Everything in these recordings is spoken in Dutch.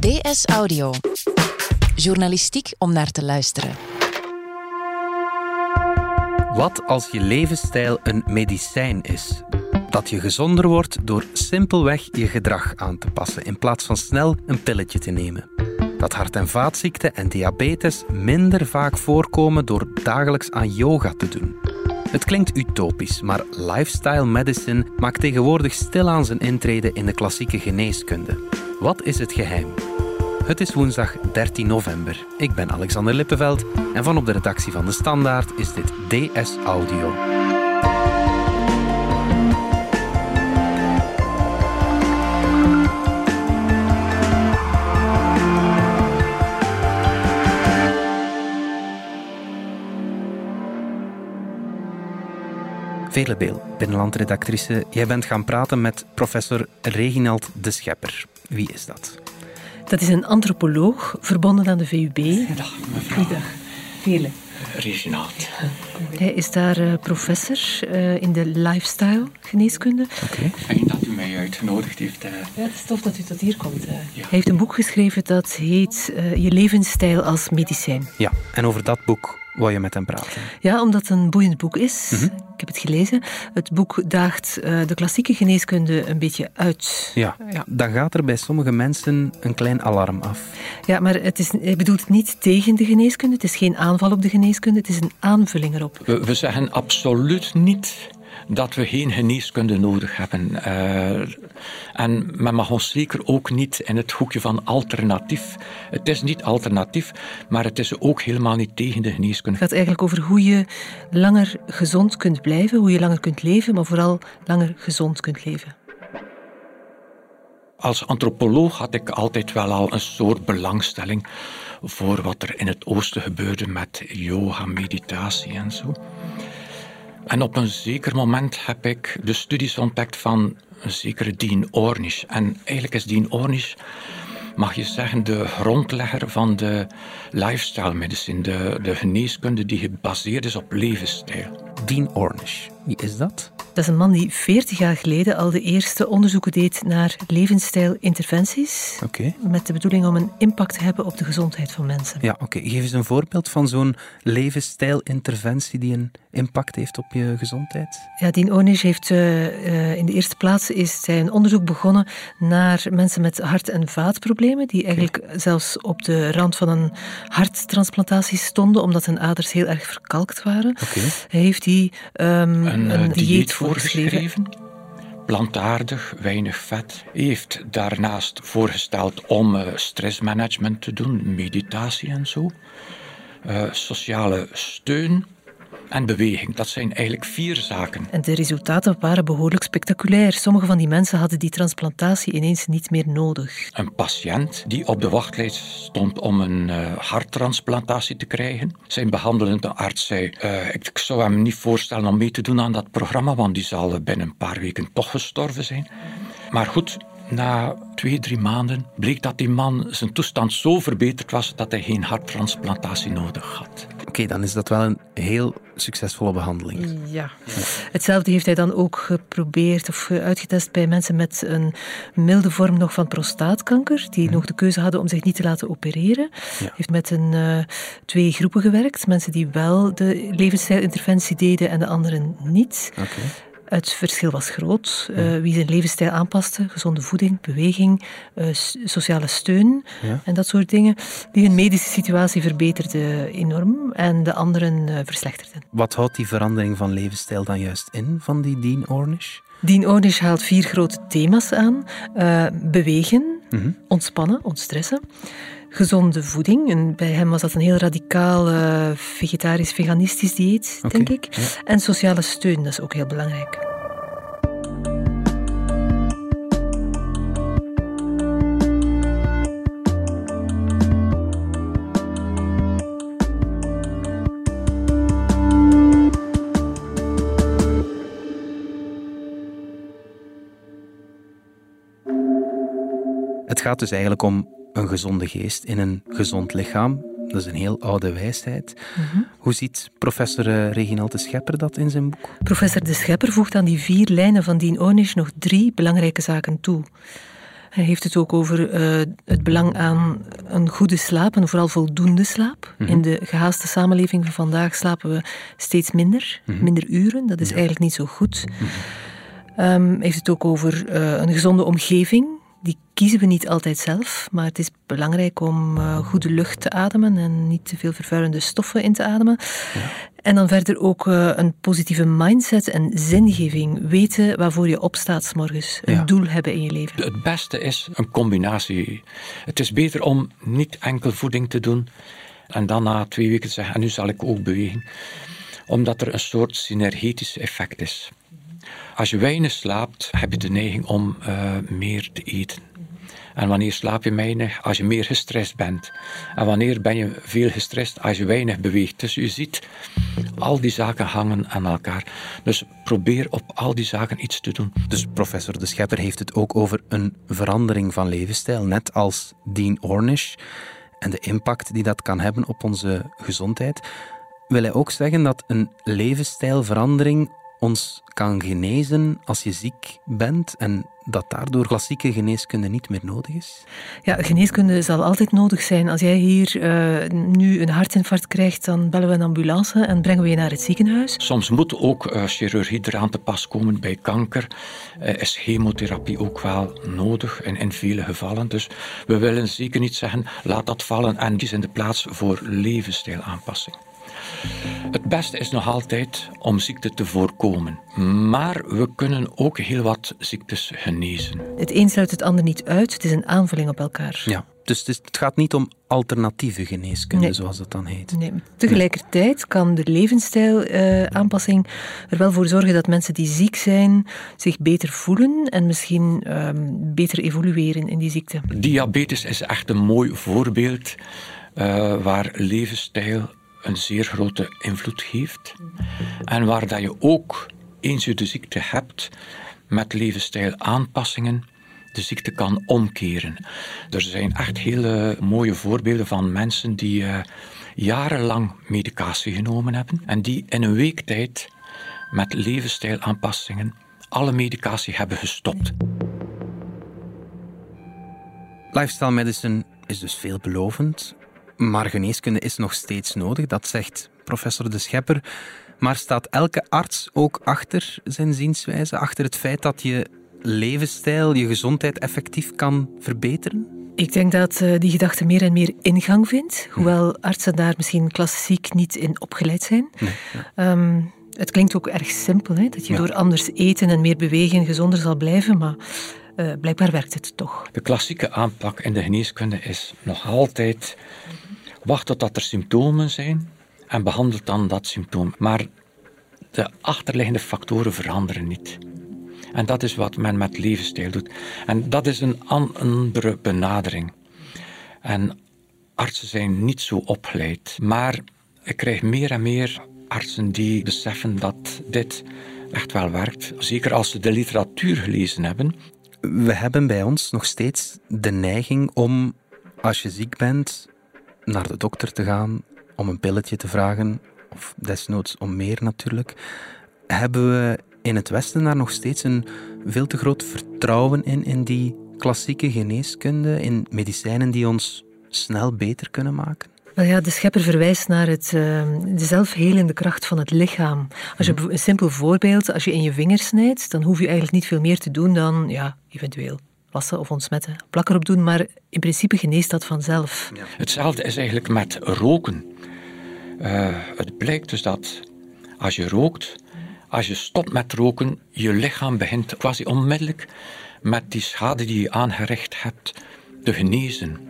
DS Audio. Journalistiek om naar te luisteren. Wat als je levensstijl een medicijn is? Dat je gezonder wordt door simpelweg je gedrag aan te passen in plaats van snel een pilletje te nemen. Dat hart- en vaatziekten en diabetes minder vaak voorkomen door dagelijks aan yoga te doen. Het klinkt utopisch, maar lifestyle medicine maakt tegenwoordig stilaan zijn intrede in de klassieke geneeskunde. Wat is het geheim? Het is woensdag 13 november. Ik ben Alexander Lippenveld en van op de redactie van De Standaard is dit DS Audio. Velebeel, binnenlandredactrice. Jij bent gaan praten met professor Reginald de Schepper. Wie is dat? Dat is een antropoloog verbonden aan de VUB. Dag, mevrouw. Goedendag. Vele. Reginald. Hij is daar uh, professor uh, in de lifestyle geneeskunde. Oké. Fijn dat u mij uitgenodigd heeft. Uh. Ja, het is tof dat u tot hier komt. Ja. Hij heeft een boek geschreven dat heet Je levensstijl als medicijn. Ja, en over dat boek wou je met hem praten? Ja, omdat het een boeiend boek is. Mm -hmm. Ik heb het gelezen. Het boek daagt uh, de klassieke geneeskunde een beetje uit. Ja, ja, dan gaat er bij sommige mensen een klein alarm af. Ja, maar het is, hij bedoelt het niet tegen de geneeskunde. Het is geen aanval op de geneeskunde. Het is een aanvulling erop. We, we zeggen absoluut niet dat we geen geneeskunde nodig hebben. Uh, en men mag ons zeker ook niet in het hoekje van alternatief. Het is niet alternatief, maar het is ook helemaal niet tegen de geneeskunde. Het gaat eigenlijk over hoe je langer gezond kunt blijven, hoe je langer kunt leven, maar vooral langer gezond kunt leven. Als antropoloog had ik altijd wel al een soort belangstelling voor wat er in het oosten gebeurde met yoga, meditatie en zo. En op een zeker moment heb ik de studies ontdekt van een zekere Dean Ornish. En eigenlijk is Dean Ornish, mag je zeggen, de grondlegger van de lifestyle medicine, de, de geneeskunde die gebaseerd is op levensstijl. Dean Ornish, wie is dat? Dat is een man die 40 jaar geleden al de eerste onderzoeken deed naar levensstijlinterventies. Okay. Met de bedoeling om een impact te hebben op de gezondheid van mensen. Ja, oké. Okay. Geef eens een voorbeeld van zo'n levensstijlinterventie die een impact heeft op je gezondheid. Ja, Dean Ornish heeft uh, uh, in de eerste plaats is hij een onderzoek begonnen naar mensen met hart- en vaatproblemen, die eigenlijk okay. zelfs op de rand van een harttransplantatie stonden, omdat hun aders heel erg verkalkt waren. Okay. Hij heeft die um, een, een dieet voorgeschreven. Plantaardig, weinig vet. Heeft daarnaast voorgesteld om uh, stressmanagement te doen, meditatie en zo. Uh, sociale steun en beweging. Dat zijn eigenlijk vier zaken. En de resultaten waren behoorlijk spectaculair. Sommige van die mensen hadden die transplantatie ineens niet meer nodig. Een patiënt die op de wachtlijst stond om een uh, harttransplantatie te krijgen. Zijn behandelende arts zei, uh, ik zou hem niet voorstellen om mee te doen aan dat programma, want die zal binnen een paar weken toch gestorven zijn. Maar goed, na twee, drie maanden bleek dat die man zijn toestand zo verbeterd was dat hij geen harttransplantatie nodig had. Oké, okay, dan is dat wel een heel succesvolle behandeling. Ja. Hetzelfde heeft hij dan ook geprobeerd of uitgetest bij mensen met een milde vorm nog van prostaatkanker, die hmm. nog de keuze hadden om zich niet te laten opereren. Ja. Heeft met een, uh, twee groepen gewerkt. Mensen die wel de levensstijlinterventie deden en de anderen niet. Okay. Het verschil was groot. Uh, wie zijn levensstijl aanpaste, gezonde voeding, beweging, uh, sociale steun ja. en dat soort dingen, die hun medische situatie verbeterde enorm en de anderen uh, verslechterden. Wat houdt die verandering van levensstijl dan juist in van die Dean Ornish? Dean Ornish haalt vier grote thema's aan. bewegen, mm -hmm. ontspannen, ontstressen gezonde voeding. En bij hem was dat een heel radicaal uh, vegetarisch-veganistisch dieet, okay, denk ik. Ja. En sociale steun, dat is ook heel belangrijk. Gaat dus eigenlijk om een gezonde geest in een gezond lichaam. Dat is een heel oude wijsheid. Mm -hmm. Hoe ziet professor uh, Reginald de Schepper dat in zijn boek? Professor de Schepper voegt aan die vier lijnen van Dean Ornish nog drie belangrijke zaken toe. Hij heeft het ook over uh, het belang aan een goede slaap en vooral voldoende slaap. Mhm. In de gehaaste samenleving van vandaag slapen we steeds minder, Mhm. minder uren. Dat is eigenlijk niet zo goed. Mhm. Ehm, hij heeft het ook over uh, een gezonde omgeving. Die kiezen we niet altijd zelf, maar het is belangrijk om uh, goede lucht te ademen en niet te veel vervuilende stoffen in te ademen. Ja. En dan verder ook uh, een positieve mindset en zingeving. Weten waarvoor je opstaat s morgens. Een Ja. doel hebben in je leven. Het beste is een combinatie. Het is beter om niet enkel voeding te doen en dan na twee weken te zeggen, en nu zal ik ook bewegen. Omdat er een soort synergetisch effect is. Als je weinig slaapt, heb je de neiging om uh, meer te eten. En wanneer slaap je weinig? Als je meer gestrest bent. En wanneer ben je veel gestrest? Als je weinig beweegt. Dus je ziet, al die zaken hangen aan elkaar. Dus probeer op al die zaken iets te doen. Dus professor De Schepper heeft het ook over een verandering van levensstijl, net als Dean Ornish, en de impact die dat kan hebben op onze gezondheid. Wil hij ook zeggen dat een levensstijlverandering ons kan genezen als je ziek bent en dat daardoor klassieke geneeskunde niet meer nodig is? Ja, geneeskunde zal altijd nodig zijn. Als jij hier uh, nu een hartinfarct krijgt, dan bellen we een ambulance en brengen we je naar het ziekenhuis. Soms moet ook uh, chirurgie eraan te pas komen bij kanker. Uh, is chemotherapie ook wel nodig in, in vele gevallen. Dus we willen zeker niet zeggen, laat dat vallen en kies in de plaats voor levensstijlaanpassing. Het beste is nog altijd om ziekte te voorkomen. Maar we kunnen ook heel wat ziektes genezen. Het een sluit het ander niet uit, het is een aanvulling op elkaar. Ja, dus het, is, het gaat niet om alternatieve geneeskunde, Nee. zoals dat dan heet. Nee. Tegelijkertijd kan de levensstijlaanpassing er wel voor zorgen dat mensen die ziek zijn zich beter voelen en misschien ehm, beter evolueren in die ziekte. Diabetes is echt een mooi voorbeeld uh, waar levensstijl een zeer grote invloed heeft. En waar dat je ook, eens je de ziekte hebt, met levensstijlaanpassingen de ziekte kan omkeren. Er zijn echt hele mooie voorbeelden van mensen die uh, jarenlang medicatie genomen hebben en die in een week tijd met levensstijlaanpassingen alle medicatie hebben gestopt. Lifestyle medicine is dus veelbelovend, maar geneeskunde is nog steeds nodig, dat zegt professor De Schepper. Maar staat elke arts ook achter zijn zienswijze, achter het feit dat je levensstijl, je gezondheid effectief kan verbeteren? Ik denk dat uh, die gedachte meer en meer ingang vindt, hoewel artsen daar misschien klassiek niet in opgeleid zijn. Nee, ja. um, het klinkt ook erg simpel, hè, dat je Ja. door anders eten en meer bewegen gezonder zal blijven, maar uh, blijkbaar werkt het toch. De klassieke aanpak in de geneeskunde is nog altijd wacht totdat er symptomen zijn en behandelt dan dat symptoom. Maar de achterliggende factoren veranderen niet. En dat is wat men met levensstijl doet. En dat is een andere benadering. En artsen zijn niet zo opgeleid. Maar ik krijg meer en meer artsen die beseffen dat dit echt wel werkt. Zeker als ze de literatuur gelezen hebben. We hebben bij ons nog steeds de neiging om, als je ziek bent, naar de dokter te gaan, om een pilletje te vragen, of desnoods om meer natuurlijk. Hebben we in het Westen daar nog steeds een veel te groot vertrouwen in, in die klassieke geneeskunde, in medicijnen die ons snel beter kunnen maken? Wel ja, de schepper verwijst naar het, uh, de zelfhelende kracht van het lichaam. Als je een simpel voorbeeld, als je in je vinger snijdt, dan hoef je eigenlijk niet veel meer te doen dan, ja, eventueel wassen of ontsmetten, plak erop doen, maar in principe geneest dat vanzelf. Ja. Hetzelfde is eigenlijk met roken. Uh, het blijkt dus dat als je rookt, als je stopt met roken, je lichaam begint quasi onmiddellijk met die schade die je aangericht hebt te genezen.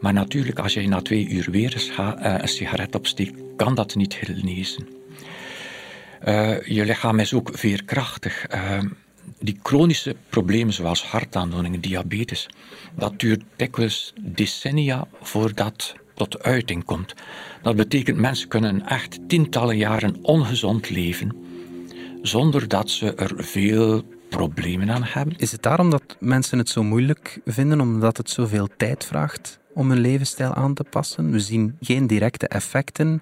Maar natuurlijk, als je na twee uur weer uh, een sigaret opsteekt, kan dat niet genezen. Uh, je lichaam is ook veerkrachtig. Uh, die chronische problemen zoals hartaandoeningen, diabetes, dat duurt dikwijls decennia voordat tot uiting komt. Dat betekent mensen kunnen echt tientallen jaren ongezond leven zonder dat ze er veel problemen aan hebben. Is het daarom dat mensen het zo moeilijk vinden, omdat het zoveel tijd vraagt om hun levensstijl aan te passen? We zien geen directe effecten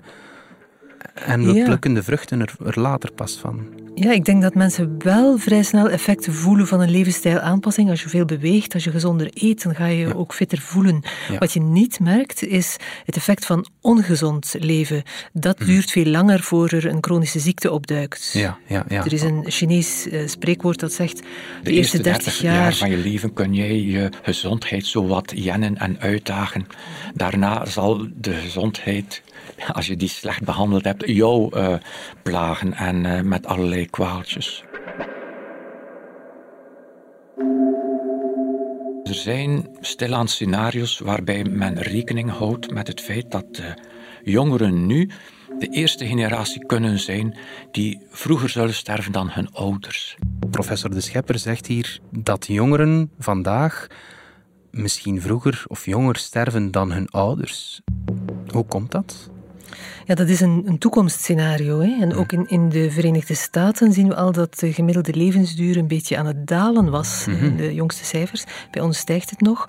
en we Ja. plukken de vruchten er, er later pas van. Ja, ik denk dat mensen wel vrij snel effecten voelen van een levensstijlaanpassing. Als je veel beweegt, als je gezonder eet, dan ga je je ook fitter voelen. Wat je niet merkt, is het effect van ongezond leven. Dat mhm. duurt veel langer voor er een chronische ziekte opduikt. Ja, ja, ja. Er is een Chinees uh, spreekwoord dat zegt... De, eerste 30 jaar... jaar van je leven kun jij je gezondheid zo wat jennen en uitdagen. Daarna zal de gezondheid als je die slecht behandeld hebt, jou uh, plagen en uh, met allerlei kwaaltjes. Er zijn stilaan scenario's waarbij men rekening houdt met het feit dat de jongeren nu de eerste generatie kunnen zijn die vroeger zullen sterven dan hun ouders. Professor De Schepper zegt hier dat jongeren vandaag misschien vroeger of jonger sterven dan hun ouders. Hoe komt dat? Ja, dat is een, een toekomstscenario. Hè. En ook in, in de Verenigde Staten zien we al dat de gemiddelde levensduur een beetje aan het dalen was. In De jongste cijfers. Bij ons stijgt het nog.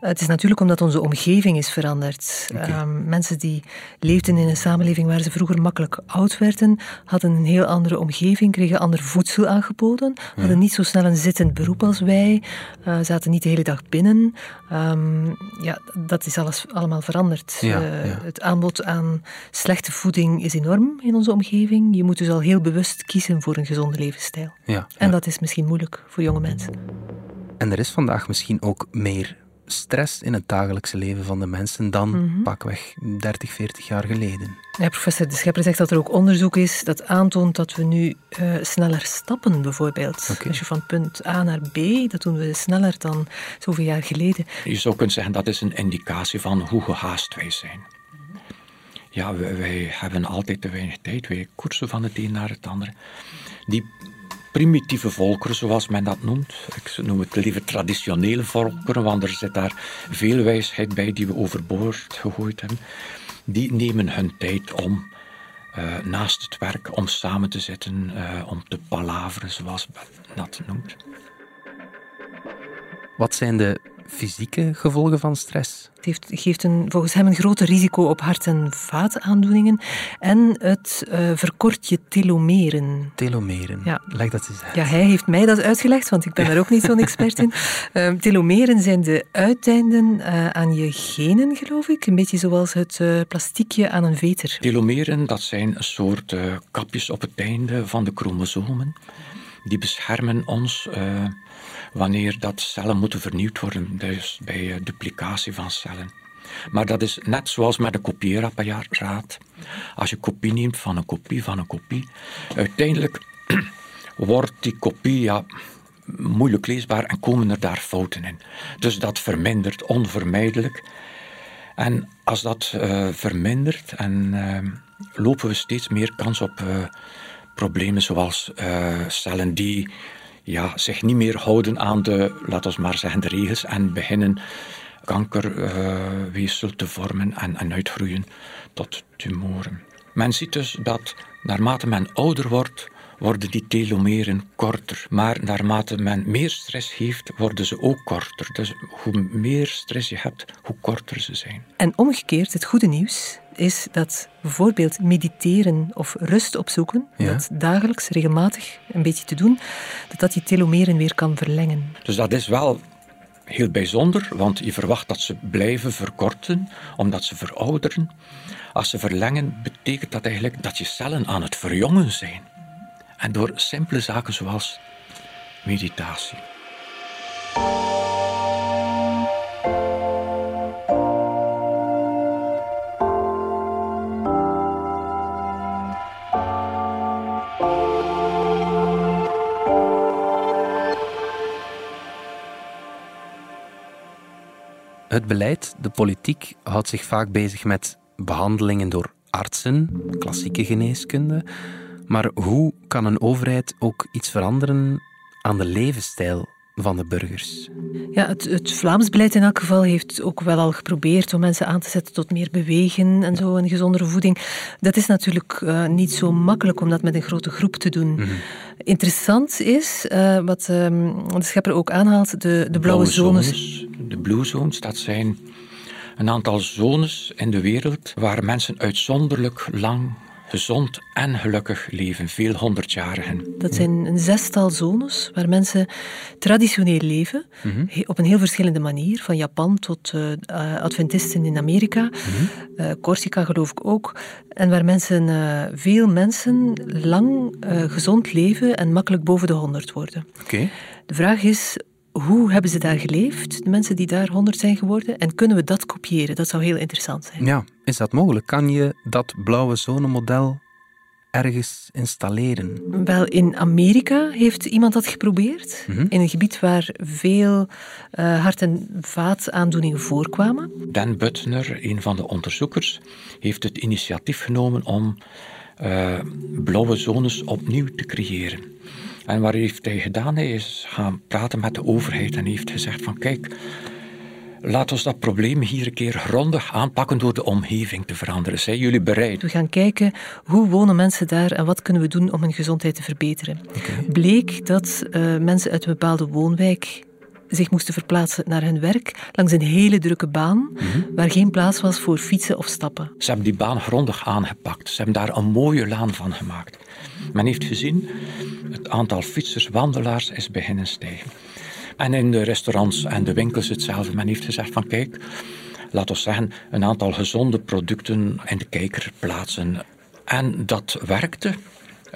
Het is natuurlijk omdat onze omgeving is veranderd. Ehm, mensen die leefden in een samenleving waar ze vroeger makkelijk oud werden, hadden een heel andere omgeving, kregen ander voedsel aangeboden, hadden niet zo snel een zittend beroep als wij, uh, zaten niet de hele dag binnen. Um, ja, dat is alles allemaal veranderd. Uh, het aanbod aan slechte voeding is enorm in onze omgeving. Je moet dus al heel bewust kiezen voor een gezonde levensstijl. Ja, en dat is misschien moeilijk voor jonge mensen. En er is vandaag misschien ook meer stress in het dagelijkse leven van de mensen dan mm pakweg 30, 40 jaar geleden. Ja, professor De Schepper zegt dat er ook onderzoek is dat aantoont dat we nu uh, sneller stappen, bijvoorbeeld. Als je van punt A naar B, dat doen we sneller dan zoveel jaar geleden. Je zou kunnen zeggen dat is een indicatie van hoe gehaast wij zijn. Ja, wij, hebben altijd te weinig tijd. Wij koersen van het een naar het andere. Die primitieve volkeren, zoals men dat noemt. Ik noem het liever traditionele volkeren, want er zit daar veel wijsheid bij die we overboord gegooid hebben. Die nemen hun tijd om uh, naast het werk, om samen te zitten, uh, om te palaveren, zoals men dat noemt. Wat zijn de fysieke gevolgen van stress? Het heeft, geeft een, volgens hem een groter risico op hart- en vaataandoeningen. En het uh, verkort je telomeren. Telomeren, ja. leg dat eens uit. Ja, hij heeft mij dat uitgelegd, want ik ben daar ook niet zo'n expert in. Uh, telomeren zijn de uiteinden uh, aan je genen, geloof ik. Een beetje zoals het plastiekje aan een veter. Telomeren, dat zijn een soort kapjes op het einde van de chromosomen. Die beschermen ons wanneer dat cellen moeten vernieuwd worden, dus bij eh, duplicatie van cellen. Maar dat is net zoals met een kopieerapparaat. Als je kopie neemt van een kopie van een kopie, uiteindelijk wordt die kopie moeilijk leesbaar en komen er daar fouten in. Dus dat vermindert onvermijdelijk. En als dat uh, vermindert, en, uh, lopen we steeds meer kans op problemen zoals cellen die ja, zich niet meer houden aan de, laten we maar zeggen, de regels en beginnen kankerweefsel uh, te vormen en, en uitgroeien tot tumoren. Men ziet dus dat naarmate men ouder wordt, worden die telomeren korter. Maar naarmate men meer stress heeft, worden ze ook korter. Dus hoe meer stress je hebt, hoe korter ze zijn. En omgekeerd, het goede nieuws is dat bijvoorbeeld mediteren of rust opzoeken, dat dagelijks, regelmatig een beetje te doen, dat dat die telomeren weer kan verlengen. Dus dat is wel heel bijzonder, want je verwacht dat ze blijven verkorten, omdat ze verouderen. Als ze verlengen, betekent dat eigenlijk dat je cellen aan het verjongen zijn. En door simpele zaken zoals meditatie. Het beleid, de politiek, houdt zich vaak bezig met behandelingen door artsen, klassieke geneeskunde. Maar hoe kan een overheid ook iets veranderen aan de levensstijl van de burgers? Ja, het, het, Vlaams beleid in elk geval heeft ook wel al geprobeerd om mensen aan te zetten tot meer bewegen en zo, en gezondere voeding. Dat is natuurlijk uh, niet zo makkelijk om dat met een grote groep te doen. Mm -hmm. Interessant is, uh, wat um, de schepper ook aanhaalt, de, de blauwe, blauwe zones. zones. De blue zones, dat zijn een aantal zones in de wereld waar mensen uitzonderlijk lang gezond en gelukkig leven, veel honderdjarigen. Dat zijn een zestal zones waar mensen traditioneel leven, op een heel verschillende manier, van Japan tot uh, Adventisten in Amerika, mm Corsica geloof ik ook, en waar mensen, uh, veel mensen lang gezond leven en makkelijk boven de honderd worden. Oké. De vraag is, hoe hebben ze daar geleefd, de mensen die daar honderd zijn geworden? En kunnen we dat kopiëren? Dat zou heel interessant zijn. Ja, is dat mogelijk? Kan je dat blauwe zonnemodel ergens installeren? Wel, in Amerika heeft iemand dat geprobeerd. Mhm. In een gebied waar veel uh, hart- en vaataandoeningen voorkwamen. Dan Butner, een van de onderzoekers, heeft het initiatief genomen om uh, blauwe zones opnieuw te creëren. En wat heeft hij gedaan? Hij is gaan praten met de overheid en heeft gezegd van kijk, laat ons dat probleem hier een keer grondig aanpakken door de omgeving te veranderen. Zijn jullie bereid? We gaan kijken hoe wonen mensen daar en wat kunnen we doen om hun gezondheid te verbeteren. Bleek dat uh, mensen uit een bepaalde woonwijk zich moesten verplaatsen naar hun werk langs een hele drukke baan mhm. waar geen plaats was voor fietsen of stappen. Ze hebben die baan grondig aangepakt. Ze hebben daar een mooie laan van gemaakt. Men heeft gezien, het aantal fietsers, wandelaars is beginnen stijgen. En in de restaurants en de winkels hetzelfde. Men heeft gezegd van kijk, laten we zeggen, een aantal gezonde producten in de kijker plaatsen. En dat werkte.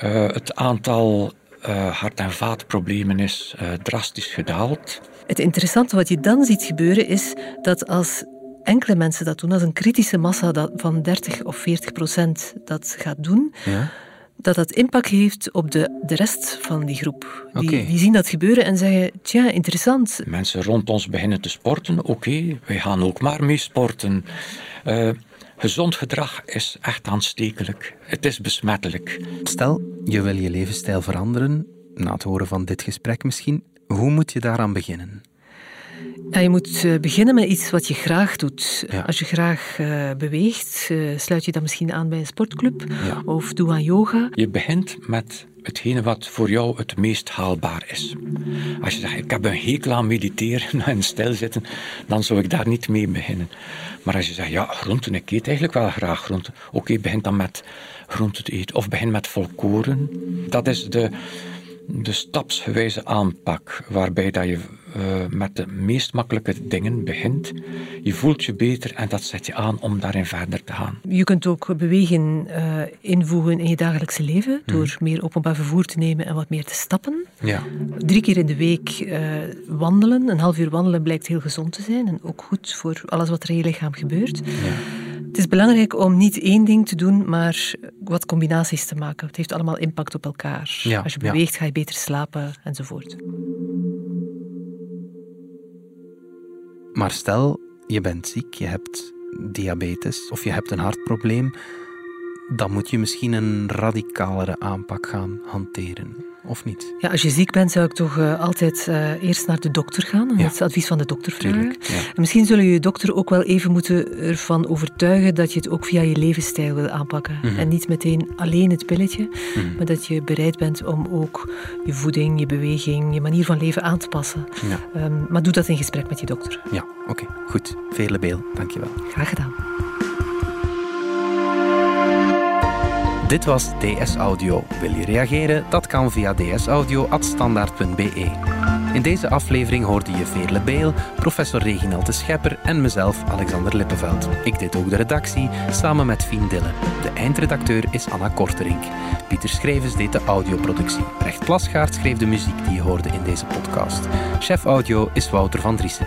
Uh, het aantal uh, hart- en vaatproblemen is uh, drastisch gedaald. Het interessante wat je dan ziet gebeuren is dat als enkele mensen dat doen, als een kritische massa dat van 30 of 40 procent dat gaat doen, ja. dat dat impact heeft op de, de rest van die groep. Die, die zien dat gebeuren en zeggen, tja, interessant. Mensen rond ons beginnen te sporten, oké, wij gaan ook maar mee sporten. Uh, gezond gedrag is echt aanstekelijk. Het is besmettelijk. Stel, je wil je levensstijl veranderen, na het horen van dit gesprek misschien. Hoe moet je daaraan beginnen? Ja, je moet eh, beginnen met iets wat je graag doet. Als je graag uh, beweegt, uh, sluit je dan misschien aan bij een sportclub of doe aan yoga. Je begint met hetgene wat voor jou het meest haalbaar is. Als je zegt, ik heb een hekel aan mediteren en stilzitten, dan zou ik daar niet mee beginnen. Maar als je zegt, ja, groenten, ik eet eigenlijk wel graag groenten. Oké, begin dan met groenten te eten. Of begin met volkoren. Dat is de de stapsgewijze aanpak, waarbij dat je uh, met de meest makkelijke dingen begint. Je voelt je beter en dat zet je aan om daarin verder te gaan. Je kunt ook bewegen uh, invoegen in je dagelijkse leven door mhm. meer openbaar vervoer te nemen en wat meer te stappen. Ja. Drie keer in de week uh, wandelen, een half uur wandelen blijkt heel gezond te zijn en ook goed voor alles wat er in je lichaam gebeurt. Ja. Het is belangrijk om niet één ding te doen, maar wat combinaties te maken. Het heeft allemaal impact op elkaar. Ja, Als je beweegt, ga je beter slapen enzovoort. Maar stel, je bent ziek, je hebt diabetes of je hebt een hartprobleem, dan moet je misschien een radicalere aanpak gaan hanteren of niet? Ja, als je ziek bent, zou ik toch uh, altijd uh, eerst naar de dokter gaan en het advies van de dokter vragen. Tuurlijk, ja. misschien zullen je dokter ook wel even moeten ervan overtuigen dat je het ook via je levensstijl wil aanpakken. Mm -hmm. En niet meteen alleen het pilletje, mm -hmm. maar dat je bereid bent om ook je voeding, je beweging, je manier van leven aan te passen. Ja. Um, maar doe dat in gesprek met je dokter. Ja, oké, okay, goed. Vele Beel, dankjewel. Graag gedaan. Dit was DS Audio. Wil je reageren? Dat kan via dsaudio.standaard.be. In deze aflevering hoorde je Veerle Beel, professor Reginald de Schepper en mezelf, Alexander Lippenveld. Ik deed ook de redactie, samen met Fien Dille. De eindredacteur is Anna Korterink. Pieter Schrevens deed de audioproductie. Recht Plasgaard schreef de muziek die je hoorde in deze podcast. Chef audio is Wouter van Driessen.